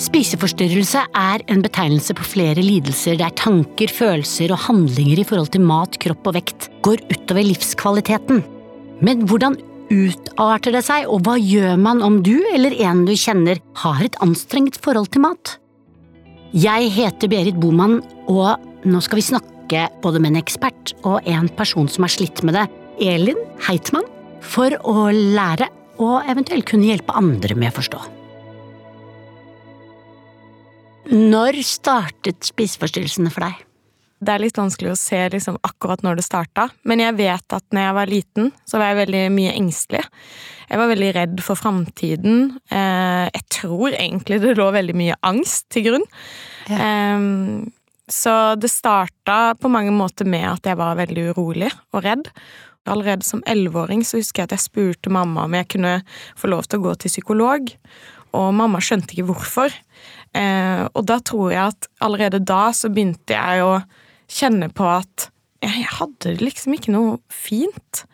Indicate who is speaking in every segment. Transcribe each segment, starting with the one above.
Speaker 1: Spiseforstyrrelse er en betegnelse på flere lidelser der tanker, følelser og handlinger i forhold til mat, kropp og vekt går utover livskvaliteten. Men hvordan utarter det seg, og hva gjør man om du eller en du kjenner har et anstrengt forhold til mat? Jeg heter Berit Boman, og nå skal vi snakke både med en ekspert og en person som har slitt med det, Elin Heitmann, for å lære og eventuelt kunne hjelpe andre med å forstå. Når startet spiseforstyrrelsene for deg?
Speaker 2: Det er litt vanskelig å se liksom, akkurat når det starta, men jeg vet at når jeg var liten, så var jeg veldig mye engstelig. Jeg var veldig redd for framtiden. Eh, jeg tror egentlig det lå veldig mye angst til grunn. Ja. Så det starta på mange måter med at jeg var veldig urolig og redd. Allerede som elleveåring så husker jeg at jeg spurte mamma om jeg kunne få lov til å gå til psykolog, og mamma skjønte ikke hvorfor. Eh, og da tror jeg at allerede da så begynte jeg å kjenne på at jeg hadde liksom ikke noe fint.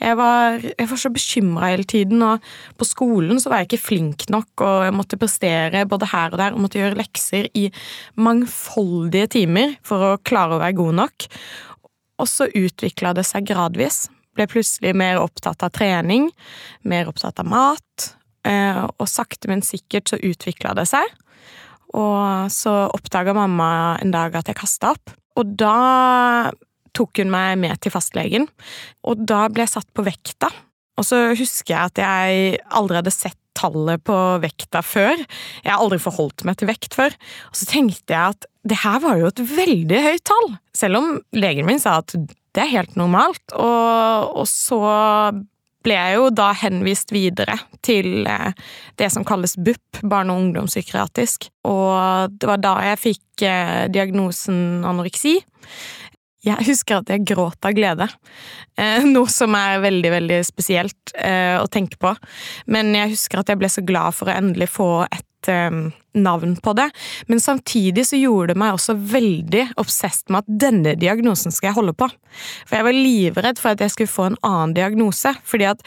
Speaker 2: Jeg var, jeg var så bekymra hele tiden, og på skolen så var jeg ikke flink nok, og jeg måtte prestere både her og der, og måtte gjøre lekser i mangfoldige timer for å klare å være god nok. Og så utvikla det seg gradvis. Ble plutselig mer opptatt av trening, mer opptatt av mat, eh, og sakte, men sikkert så utvikla det seg. Og så oppdaga mamma en dag at jeg kasta opp. Og da tok hun meg med til fastlegen, og da ble jeg satt på vekta. Og så husker jeg at jeg aldri hadde sett tallet på vekta før. Jeg har aldri forholdt meg til vekt før. Og så tenkte jeg at det her var jo et veldig høyt tall, selv om legen min sa at det er helt normalt. Og, og så ble jeg jo da henvist videre til eh, det som kalles BUP, barne- og ungdomspsykiatrisk. Og det var da jeg fikk eh, diagnosen anoreksi. Jeg husker at jeg gråt av glede. Eh, noe som er veldig, veldig spesielt å tenke på. Men jeg husker at jeg ble så glad for å endelig få et navn på det. Men samtidig så gjorde det meg også veldig obsesst med at denne diagnosen skal jeg holde på. For jeg var livredd for at jeg skulle få en annen diagnose. Fordi at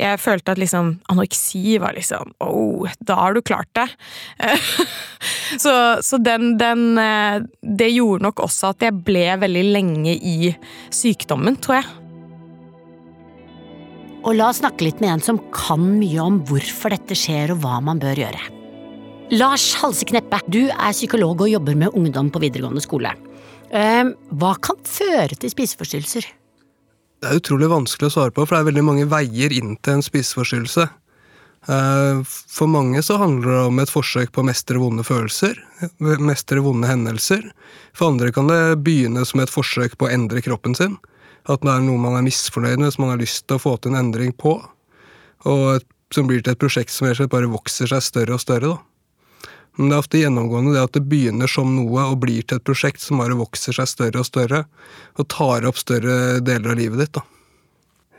Speaker 2: jeg følte at liksom anoreksi var liksom Oh, da har du klart det. så, så den, den eh, Det gjorde nok også at jeg ble veldig lenge i sykdommen, tror jeg.
Speaker 1: Og la oss snakke litt med en som kan mye om hvorfor dette skjer og hva man bør gjøre. Lars Halsekneppe, du er psykolog og jobber med ungdom på videregående skole. Ehm, hva kan føre til spiseforstyrrelser?
Speaker 3: Det er utrolig vanskelig å svare på, for det er veldig mange veier inn til en spiseforstyrrelse. Ehm, for mange så handler det om et forsøk på å mestre vonde følelser, mestre vonde hendelser. For andre kan det begynne som et forsøk på å endre kroppen sin. At det er noe man er misfornøyd med, som man har lyst til å få til en endring på. Og som blir til et prosjekt som bare vokser seg større og større. da. Men det er ofte gjennomgående det at det begynner som noe og blir til et prosjekt som bare vokser seg større og større, og tar opp større deler av livet ditt. da.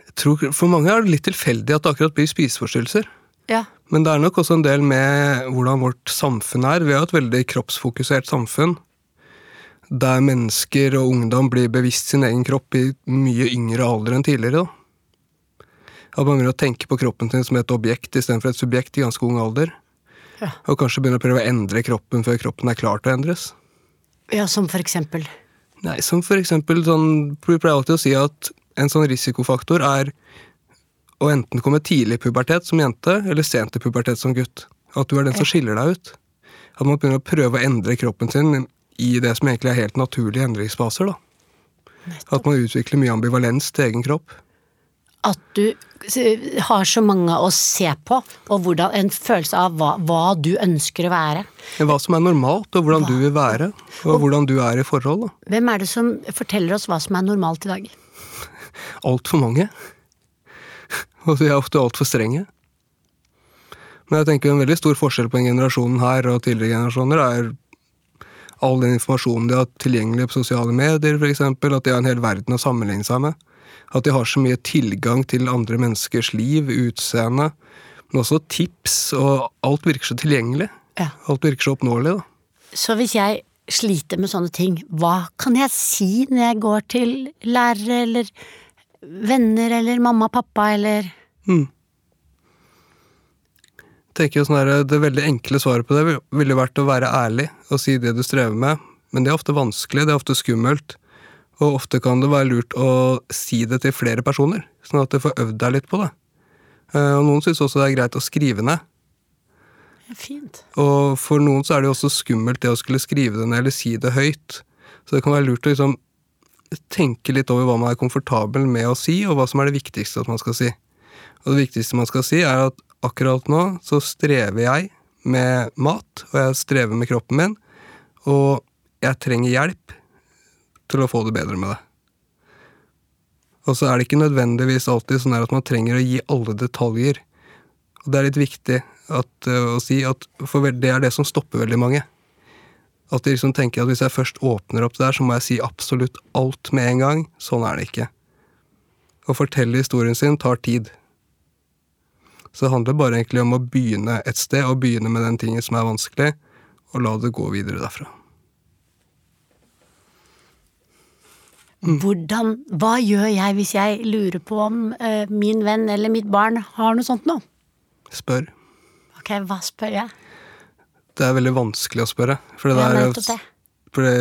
Speaker 3: Jeg tror For mange er det litt tilfeldig at det akkurat blir spiseforstyrrelser.
Speaker 1: Ja.
Speaker 3: Men det er nok også en del med hvordan vårt samfunn er. Vi har et veldig kroppsfokusert samfunn. Der mennesker og ungdom blir bevisst sin egen kropp i mye yngre alder enn tidligere. da. At man begynner å tenke på kroppen sin som et objekt istedenfor et subjekt i ganske ung alder. Ja. Og kanskje begynne å prøve å endre kroppen før kroppen er klar til å endres.
Speaker 1: Ja, Som for eksempel?
Speaker 3: Nei, som for eksempel sånn, Vi pleier alltid å si at en sånn risikofaktor er å enten komme tidlig i pubertet som jente, eller sent i pubertet som gutt. At du er den som skiller deg ut. At man begynner å prøve å endre kroppen sin i det som egentlig er helt naturlige endringsfaser. da. At man utvikler mye ambivalens til egen kropp
Speaker 1: at du har så mange å se på, og hvordan, en følelse av hva, hva, du ønsker å være.
Speaker 3: Hva som er normalt, og hvordan hva? du vil være, og, og hvordan du er i forhold. Da.
Speaker 1: Hvem er det som forteller oss hva som er normalt i dag?
Speaker 3: Altfor mange. Og de er ofte altfor strenge. Men jeg tenker en veldig stor forskjell på en generasjon her og tidligere generasjoner er all den informasjonen de har tilgjengelig på sosiale medier, f.eks. At de har en hel verden å sammenligne seg med. At de har så mye tilgang til andre menneskers liv, utseende, men også tips, og alt virker så tilgjengelig. Ja. Alt virker så oppnåelig, da.
Speaker 1: Så hvis jeg sliter med sånne ting, hva kan jeg si når jeg går til lærere eller venner eller mamma og pappa eller
Speaker 3: mm. tenker jo sånn her, Det veldig enkle svaret på det ville vært å være ærlig og si det du strever med, men det er ofte vanskelig, det er ofte skummelt. Og ofte kan det være lurt å si det til flere personer, sånn at du får øvd deg litt på det. Eh, og noen syns også det er greit å skrive ned.
Speaker 1: Fint.
Speaker 3: Og for noen så er det jo også skummelt det å skulle skrive det ned eller si det høyt. Så det kan være lurt å liksom tenke litt over hva man er komfortabel med å si, og hva som er det viktigste at man skal si. Og det viktigste man skal si, er at akkurat nå så strever jeg med mat, og jeg strever med kroppen min, og jeg trenger hjelp til å få det bedre med det. Og så er det ikke nødvendigvis alltid sånn at man trenger å gi alle detaljer. Og det er litt viktig at, å si at For det er det som stopper veldig mange. At de liksom tenker at hvis jeg først åpner opp der, så må jeg si absolutt alt med en gang. Sånn er det ikke. Å fortelle historien sin tar tid. Så det handler bare egentlig om å begynne et sted, og begynne med den tingen som er vanskelig, og la det gå videre derfra.
Speaker 1: Hvordan, hva gjør jeg hvis jeg lurer på om uh, min venn eller mitt barn har noe sånt nå?
Speaker 3: Spør.
Speaker 1: Ok, hva spør jeg?
Speaker 3: Det er veldig vanskelig å spørre. For det,
Speaker 1: ja,
Speaker 3: er, det. For det,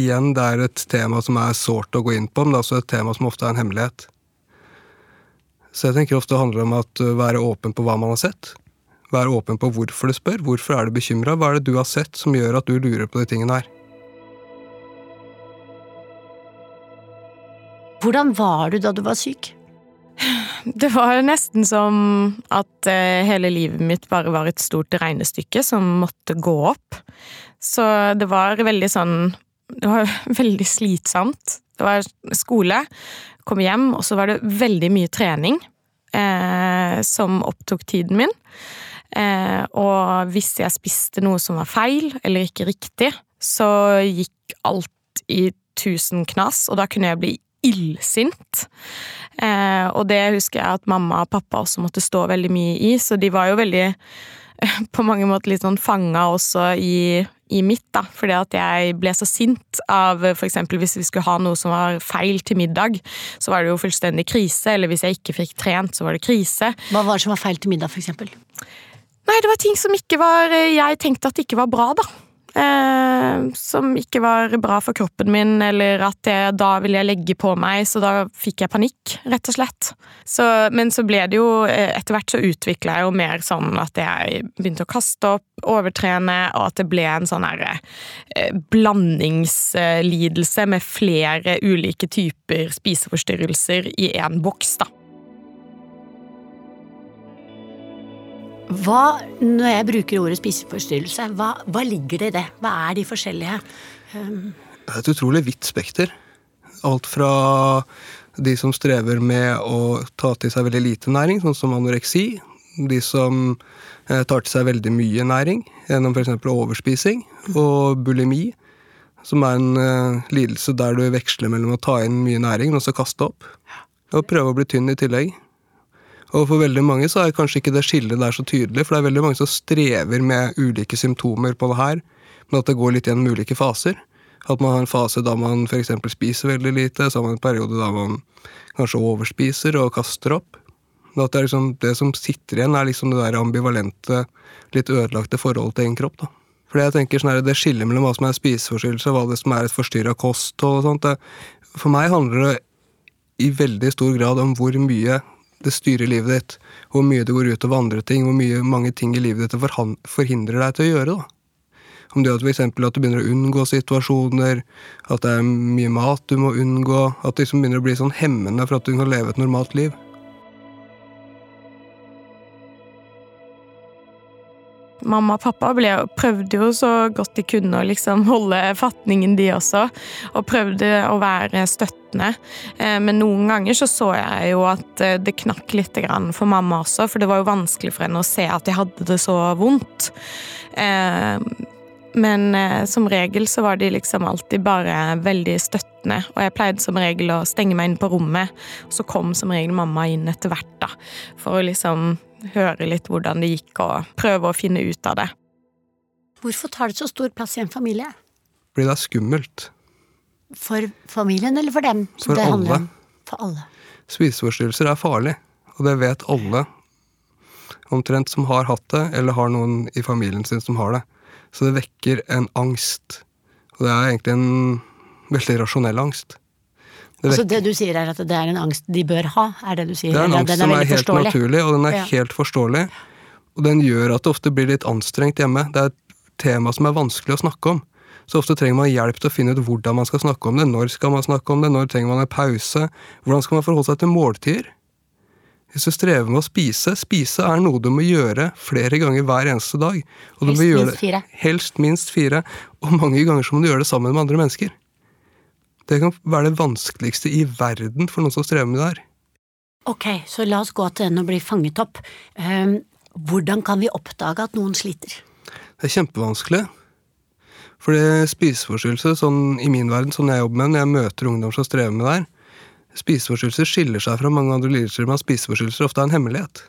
Speaker 3: igjen, det er et tema som er sårt å gå inn på, men det er også et tema som ofte er en hemmelighet. Så jeg tenker ofte det handler om at uh, være åpen på hva man har sett. Være åpen på hvorfor du spør. Hvorfor er du bekymra? Hva er det du har sett som gjør at du lurer på de tingene her?
Speaker 1: Hvordan var du da du var syk?
Speaker 2: Det var nesten som at uh, hele livet mitt bare var et stort regnestykke som måtte gå opp. Så det var veldig sånn Det var veldig slitsomt. Det var skole, kom hjem, og så var det veldig mye trening eh, som opptok tiden min. Eh, og hvis jeg spiste noe som var feil eller ikke riktig, så gikk alt i tusen knas, og da kunne jeg bli illsint. Eh, og det husker jeg at mamma og pappa også måtte stå veldig mye i, så de var jo veldig på mange måter litt sånn fanga også i, i mitt, da. Fordi at jeg ble så sint av for eksempel hvis vi skulle ha noe som var feil til middag, så var det jo fullstendig krise. Eller hvis jeg ikke fikk trent, så var det krise.
Speaker 1: Hva var det som var feil til middag, for eksempel?
Speaker 2: Nei, det var ting som ikke var Jeg tenkte at det ikke var bra, da. Eh, som ikke var bra for kroppen min, eller at jeg, da ville jeg legge på meg, så da fikk jeg panikk, rett og slett. Så, men så ble det jo eh, Etter hvert så utvikla jeg jo mer sånn at jeg begynte å kaste opp, overtrene, og at det ble en sånn herre eh, blandingslidelse med flere ulike typer spiseforstyrrelser i én boks, da.
Speaker 1: Hva, når jeg bruker ordet spiseforstyrrelse, hva, hva, ligger det i det? Hva er de forskjellige? Um...
Speaker 3: Det er et utrolig vidt spekter. Alt fra de som strever med å ta til seg veldig lite næring, sånn som anoreksi. De som eh, tar til seg veldig mye næring gjennom f.eks. overspising. Og bulimi, som er en uh, lidelse der du veksler mellom å ta inn mye næring og så kaste opp. Og prøve å bli tynn i tillegg. Og for veldig mange så er kanskje ikke det skillet der så tydelig, for det er veldig mange som strever med ulike symptomer på det her, men at det går litt gjennom ulike faser. At man har en fase da man f.eks. spiser veldig lite, så har man en periode da man kanskje overspiser og kaster opp. Men at det, liksom, det som sitter igjen, er liksom det der ambivalente, litt ødelagte forholdet til egen kropp. da. Fordi jeg tenker sånn her, Det skillet mellom hva som er spiseforstyrrelse og hva det som er et forstyrra kosthold og sånt, det, For meg handler det i veldig stor grad om hvor mye det styrer livet ditt. Hvor mye det går ut over andre ting, hvor mye, mange ting i livet ditt forhindrer deg til å gjøre. da. Om det er f.eks. at du begynner å unngå situasjoner, at det er mye mat du må unngå, at det liksom begynner å bli sånn hemmende for at du kan leve et normalt liv.
Speaker 2: Mamma og pappa ble, prøvde jo så godt de kunne å liksom holde fatningen, de også. Og prøvde å være støttende. Eh, men noen ganger så så jeg jo at eh, det knakk litt for mamma også, for det var jo vanskelig for henne å se at jeg hadde det så vondt. Eh, men som regel så var de liksom alltid bare veldig støttende, og jeg pleide som regel å stenge meg inn på rommet, og så kom som regel mamma inn etter hvert, da, for å liksom høre litt hvordan det gikk, og prøve å finne ut av det.
Speaker 1: Hvorfor tar det så stor plass i en familie?
Speaker 3: Fordi det er skummelt.
Speaker 1: For familien, eller for dem?
Speaker 3: For alle.
Speaker 1: For alle.
Speaker 3: Spiseforstyrrelser er farlig, og det vet alle. omtrent som har hatt det, eller har noen i familien sin som har det. Så det vekker en angst. Og det er egentlig en veldig rasjonell angst. Det,
Speaker 1: Altså det du sier er at det er en angst de bør ha, er det du sier?
Speaker 3: det er en angst
Speaker 1: den
Speaker 3: som er helt naturlig, og den er
Speaker 1: Ja.
Speaker 3: helt forståelig. Og den gjør at det ofte blir litt anstrengt hjemme. Det er et tema som er vanskelig å snakke om. Så ofte trenger man hjelp til å finne ut hvordan man skal snakke om det. Når skal man snakke om det? Når trenger man en pause? Hvordan skal man forholde seg til måltider? Hvis du strever med å spise Spise er noe du må gjøre flere ganger hver eneste dag. Og du
Speaker 1: Helst
Speaker 3: må gjøre
Speaker 1: minst fire.
Speaker 3: Helst minst fire. Og mange ganger så må du gjøre det sammen med andre mennesker. Det kan være det vanskeligste i verden for noen som strever med det her.
Speaker 1: Ok, så la oss gå til den og bli fanget opp. Ehm, hvordan kan vi oppdage at noen sliter?
Speaker 3: Det er kjempevanskelig. For det spiseforstyrrelse, sånn i min verden, sånn jeg jobber med når jeg møter ungdom som strever med det her, spiseforstyrrelser skiller seg fra mange andre lidelser med at spiseforstyrrelser ofte er en hemmelighet.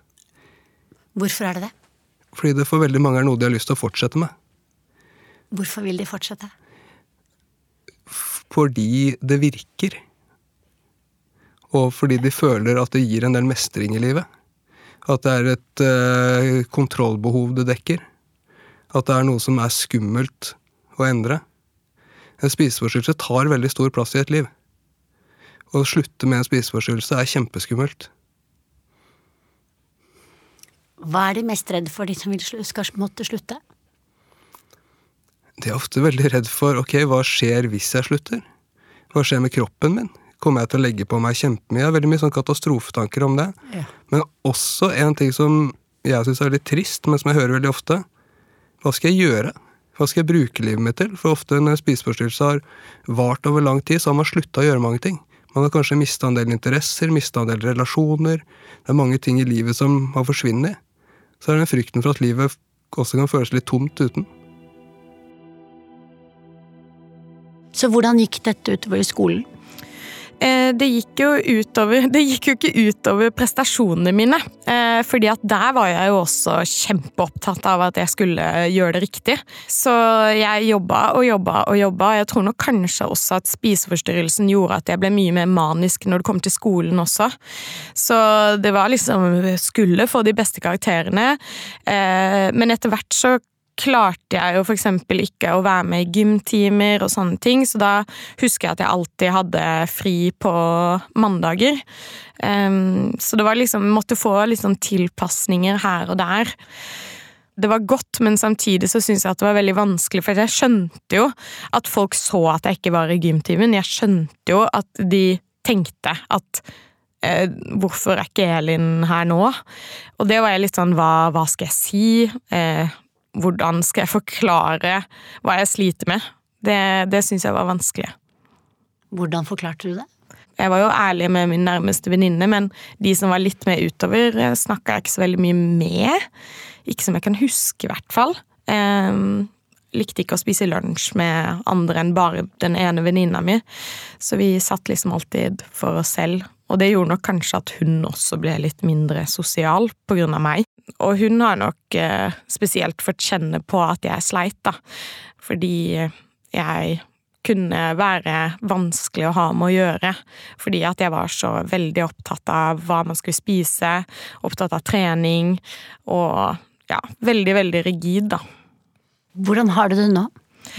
Speaker 1: Hvorfor er det det?
Speaker 3: Fordi det for veldig mange er noe de har lyst til å fortsette med.
Speaker 1: Hvorfor vil de fortsette?
Speaker 3: Fordi det virker. Og fordi de føler at det gir en del mestring i livet. At det er et uh, kontrollbehov det dekker. At det er noe som er skummelt å endre. En spiseforstyrrelse tar veldig stor plass i et liv. Å slutte med en spiseforstyrrelse er kjempeskummelt.
Speaker 1: Hva er de mest redd for, de som vil, skal måtte slutte?
Speaker 3: De er ofte veldig redd for ok, hva skjer hvis jeg slutter? Hva skjer med kroppen min? Kommer jeg til å legge på meg kjempemye? Jeg har veldig mye sånn katastrofetanker om det.
Speaker 1: Ja.
Speaker 3: Men også en ting som jeg syns er veldig trist, men som jeg hører veldig ofte. Hva skal jeg gjøre? Hva skal jeg bruke livet mitt til? For ofte når spiseforstyrrelse har vart over lang tid, så har man slutta å gjøre mange ting. Man har kanskje mista en del interesser, mista en del relasjoner. Det er mange ting i livet som har forsvunnet. Så er det den frykten for at livet også kan føles litt tomt uten.
Speaker 1: Så hvordan gikk dette utover i skolen?
Speaker 2: Eh, Det gikk jo utover Det gikk jo ikke utover prestasjonene mine. eh, Fordi at der var jeg jo også kjempeopptatt av at jeg skulle gjøre det riktig. Så jeg jobba og jobba og jobba. Jeg tror nok kanskje også at spiseforstyrrelsen gjorde at jeg ble mye mer manisk når det kom til skolen også. Så det var liksom Skulle få de beste karakterene. eh, Men etter hvert så klarte jeg jo eksempel ikke å være med i gymtimer og sånne ting, så da husker jeg at jeg alltid hadde fri på mandager. Um, så det var liksom, måtte få litt sånn tilpasninger her og der. Det var godt, men samtidig så syns jeg at det var veldig vanskelig, for jeg skjønte jo at folk så at jeg ikke var i gymtimen. Jeg skjønte jo at de tenkte at eh, hvorfor er ikke Elin her nå? Og det var jeg litt sånn, hva, hva skal jeg si? Eh, hvordan skal jeg forklare hva jeg sliter med? Det, det syns jeg var vanskelig.
Speaker 1: Hvordan forklarte du det?
Speaker 2: Jeg var jo ærlig med min nærmeste venninne, men de som var litt med utover, snakka jeg ikke så veldig mye med. Ikke som jeg kan huske, i hvert fall. Um, likte ikke å spise lunsj med andre enn bare den ene venninna mi. Så vi satt liksom alltid for oss selv. Og det gjorde nok kanskje at hun også ble litt mindre sosial på grunn av meg. Og hun har nok eh, spesielt fått kjenne på at jeg sleit, da. Fordi jeg kunne være vanskelig å ha med å gjøre. Fordi at jeg var så veldig opptatt av hva man skulle spise, opptatt av trening, og ja, veldig, veldig rigid, da.
Speaker 1: Hvordan har du det nå?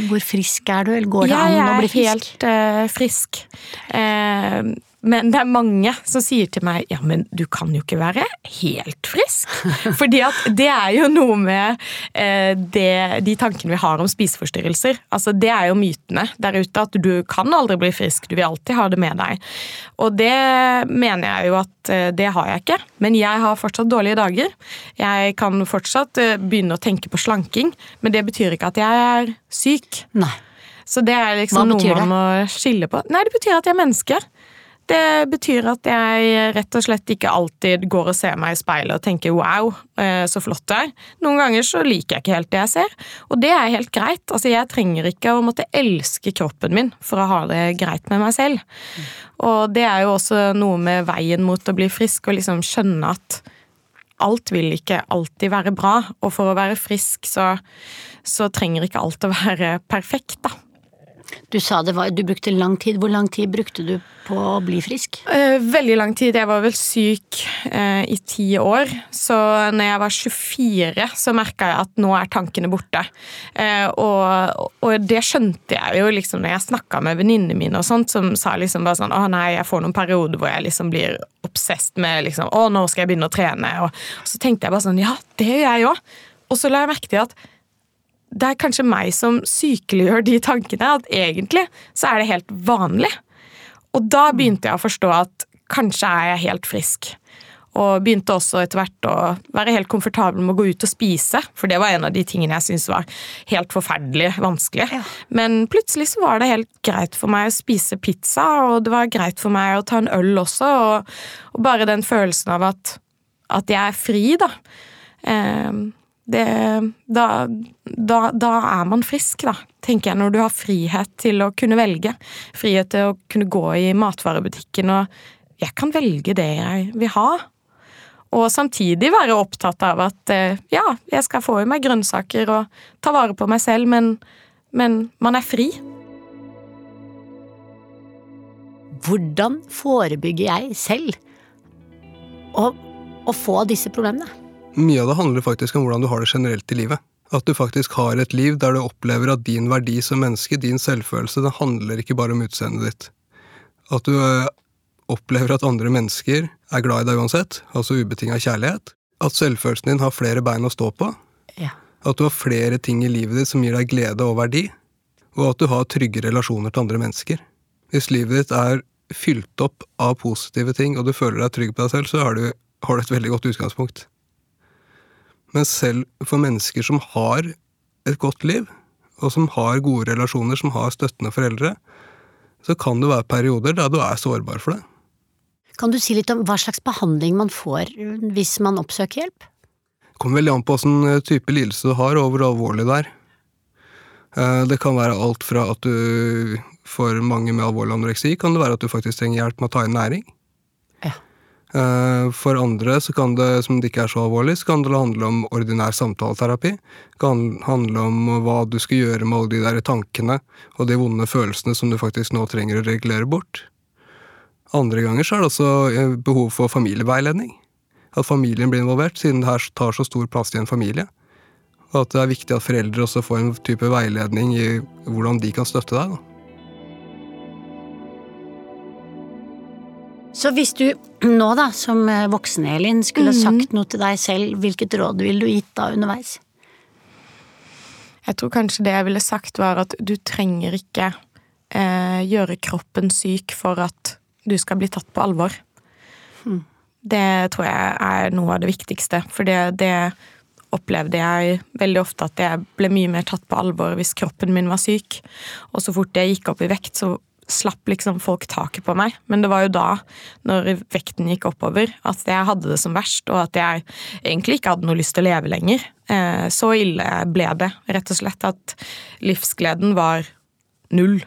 Speaker 1: Hvor frisk er du, eller går det
Speaker 2: jeg
Speaker 1: an å bli
Speaker 2: er helt uh, frisk. Eh, men det er mange som sier til meg ja, men du kan jo ikke være helt frisk. Fordi at det er jo noe med eh, det, de tankene vi har om spiseforstyrrelser. Altså Det er jo mytene der ute, at du kan aldri bli frisk, du vil alltid ha det med deg. Og det mener jeg jo at eh, det har jeg ikke. Men jeg har fortsatt dårlige dager. Jeg kan fortsatt eh, begynne å tenke på slanking, men det betyr ikke at jeg er syk.
Speaker 1: Nei.
Speaker 2: Så det er liksom noe man må skille på. Nei, det betyr at jeg er menneske. Det betyr at jeg rett og slett ikke alltid går og ser meg i speilet og tenker wow, eh, så flott det er. Noen ganger så liker jeg ikke helt det jeg ser, og det er helt greit. Altså, jeg trenger ikke å måtte elske kroppen min for å ha det greit med meg selv. Og det er jo også noe med veien mot å bli frisk, og liksom skjønne at alt vil ikke alltid være bra, og for å være frisk så, så trenger ikke alt å være perfekt, da.
Speaker 1: Du sa var, du brukte lang tid. Hvor lang tid brukte du på å bli frisk?
Speaker 2: Eh, veldig lang tid. Jeg var vel syk eh, i ti år. Så når jeg var 24, så merka jeg at nå er tankene borte. Eh, og, og, det skjønte jeg jo liksom når jeg snakka med venninnene mine, og sånt, som sa liksom bare sånn Å nei, jeg får noen perioder hvor jeg liksom blir obsesst med liksom Å, nå skal jeg begynne å trene. Og, og så tenkte jeg bare sånn Ja, det gjør jeg òg. Og så la jeg merke til at det er kanskje meg som sykeliggjør de tankene. At egentlig så er det helt vanlig. Og da begynte jeg å forstå at kanskje er jeg helt frisk. Og begynte også etter hvert å være helt komfortabel med å gå ut og spise. For det var en av de tingene jeg syntes var helt forferdelig vanskelig. Ja. Men plutselig så var det helt greit for meg å spise pizza, og det var greit for meg å ta en øl også. Og, og bare den følelsen av at, at jeg er fri, da. Eh, det, da, da, da, er man frisk, da, tenker jeg, når du har frihet til å kunne velge. Frihet til å kunne gå i matvarebutikken og Jeg kan velge det jeg vil ha. Og samtidig være opptatt av at eh, ja, jeg skal få i meg grønnsaker og ta vare på meg selv, men, men man er fri.
Speaker 1: Hvordan forebygger jeg selv å, å få disse problemene?
Speaker 3: Mye av det handler faktisk om hvordan du har det generelt i livet. At du faktisk har et liv der du opplever at din verdi som menneske, din selvfølelse, det handler ikke bare om utseendet ditt. At du eh, opplever at andre mennesker er glad i deg uansett, altså ubetinga kjærlighet. At selvfølelsen din har flere bein å stå på. Ja. At du har flere ting i livet ditt som gir deg glede og verdi. Og at du har trygge relasjoner til andre mennesker. Hvis livet ditt er fylt opp av positive ting, og du føler deg trygg på deg selv, så har du, har du et veldig godt utgangspunkt. Men selv for mennesker som har et godt liv, og som har gode relasjoner, som har støttende foreldre, så kan det være perioder der du er sårbar for det.
Speaker 1: Kan du si litt om hva slags behandling man får hvis man oppsøker hjelp?
Speaker 3: Det kommer veldig an på hvilken eh, type lidelse du har, og hvor alvorlig det er. Eh, det kan være alt fra at du For mange med alvorlig anoreksi kan det være at du faktisk trenger hjelp med å ta inn næring. Eh, for andre kan det, som det ikke er så alvorlig, så kan det handle om ordinær samtaleterapi. Det kan handle om hva du skal gjøre med alle de der tankene og de vonde følelsene som du faktisk nå trenger å regulere bort. Andre ganger så er det også eh, behov for familieveiledning. At familien blir involvert, siden det her tar så stor plass i en familie. Og at det er viktig at foreldre også får en type veiledning i hvordan de kan støtte deg. da.
Speaker 1: Så hvis du nå, da, som eh, voksen Elin, skulle mm. sagt noe til deg selv, hvilket råd ville du gitt da underveis?
Speaker 2: Jeg tror kanskje det jeg ville sagt, var at du trenger ikke eh, gjøre kroppen syk for at du skal bli tatt på alvor. Mm. Det tror jeg er noe av det viktigste, for det, det opplevde jeg veldig ofte at jeg ble mye mer tatt på alvor hvis kroppen min var syk. Og så fort jeg gikk opp i vekt, så slapp liksom folk taket på meg. Men det var jo da, når vekten gikk oppover, at jeg hadde det som verst, og at jeg egentlig ikke hadde noe lyst til å leve lenger. Eh, så ille ble det, rett og slett, at livsgleden var null.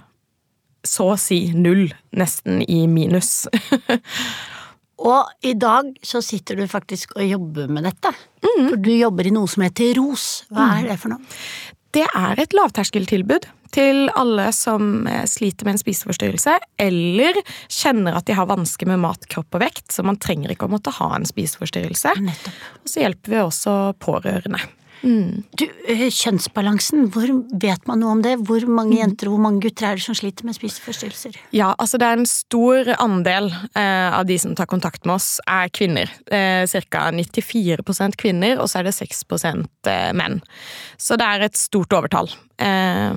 Speaker 2: Så å si null, nesten i minus.
Speaker 1: og i dag så sitter du faktisk og jobber med dette. Mm. For du jobber i noe som heter ROS. Hva er mm. det for noe?
Speaker 2: Det er et lavterskeltilbud til alle som eh, sliter med en spiseforstyrrelse, eller kjenner at de har vansker med mat, kropp og vekt, så man trenger ikke å måtte ha en spiseforstyrrelse. Nettopp. Og så hjelper vi også pårørende.
Speaker 1: Mm. Du, eh, Kjønnsbalansen, hvor vet man noe om det? Hvor mange mm. jenter og hvor mange gutter er det som sliter med spiseforstyrrelser?
Speaker 2: Ja, altså Det er en stor andel eh, av de som tar kontakt med oss, er kvinner. Eh, Ca. 94 kvinner, og så er det 6 eh, menn. Så det er et stort overtall. Eh,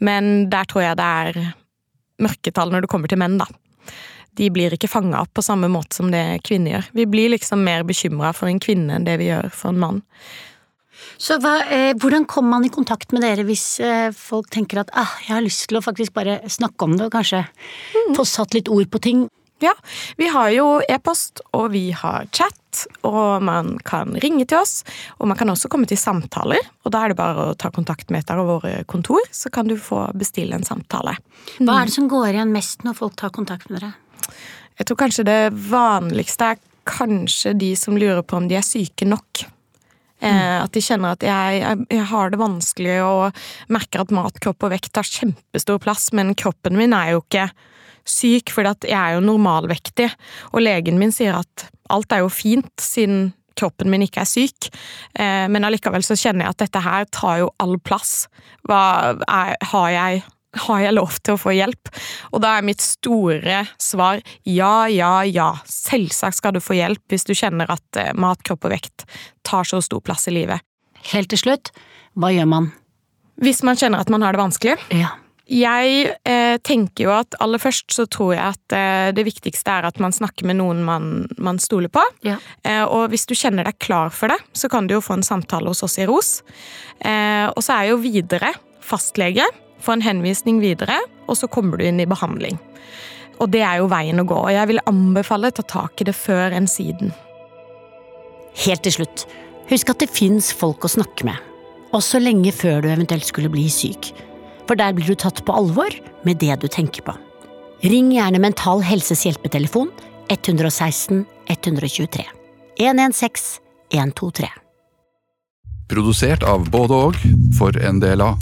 Speaker 2: men der tror jeg det er mørketall når det kommer til menn, da. De blir ikke fanga opp på samme måte som det kvinner gjør. Vi blir liksom mer bekymra for en kvinne enn det vi gjør for en mann.
Speaker 1: Så hva, eh, Hvordan kommer man i kontakt med dere hvis eh, folk tenker at ah, jeg har lyst til å faktisk bare snakke om det og kanskje mm. få satt litt ord på ting?
Speaker 2: Ja, vi har jo e-post, og vi har chat, og man kan ringe til oss. Og man kan også komme til samtaler, og da er det bare å ta kontakt med et av våre kontor, så kan du få bestille en samtale.
Speaker 1: Hva er det som går igjen mest når folk tar kontakt med dere?
Speaker 2: Jeg tror kanskje det vanligste er kanskje de som lurer på om de er syke nok. Eh, at de kjenner at jeg, jeg, har det vanskelig og merker at mat, kropp og vekt tar kjempestor plass, men kroppen min er jo ikke syk, for jeg er jo normalvektig. Og legen min sier at alt er jo fint, siden kroppen min ikke er syk, eh, men allikevel så kjenner jeg at dette her tar jo all plass. Hva er, har jeg har jeg lov til å få hjelp? Og da er mitt store svar ja, ja, ja. Selvsagt skal du få hjelp hvis du kjenner at eh, mat, kropp og vekt tar så stor plass i livet.
Speaker 1: Helt til slutt, hva gjør man?
Speaker 2: Hvis man kjenner at man har det vanskelig?
Speaker 1: Ja.
Speaker 2: Jeg eh, tenker jo at aller først så tror jeg at eh, det viktigste er at man snakker med noen man, man stoler på.
Speaker 1: Ja.
Speaker 2: Eh, og hvis du kjenner deg klar for det, så kan du jo få en samtale hos oss i ROS. Eh, og så er jo videre fastlege, få en henvisning videre, og så kommer du inn i behandling. Og det er jo veien å gå, og jeg vil anbefale å ta tak i det før enn siden.
Speaker 1: Helt til slutt, husk at det fins folk å snakke med, også lenge før du eventuelt skulle bli syk for der blir du tatt på alvor med det du tenker på. Ring gjerne Mental Helses hjelpetelefon 116 123 116 123.
Speaker 4: Produsert av både og for en del av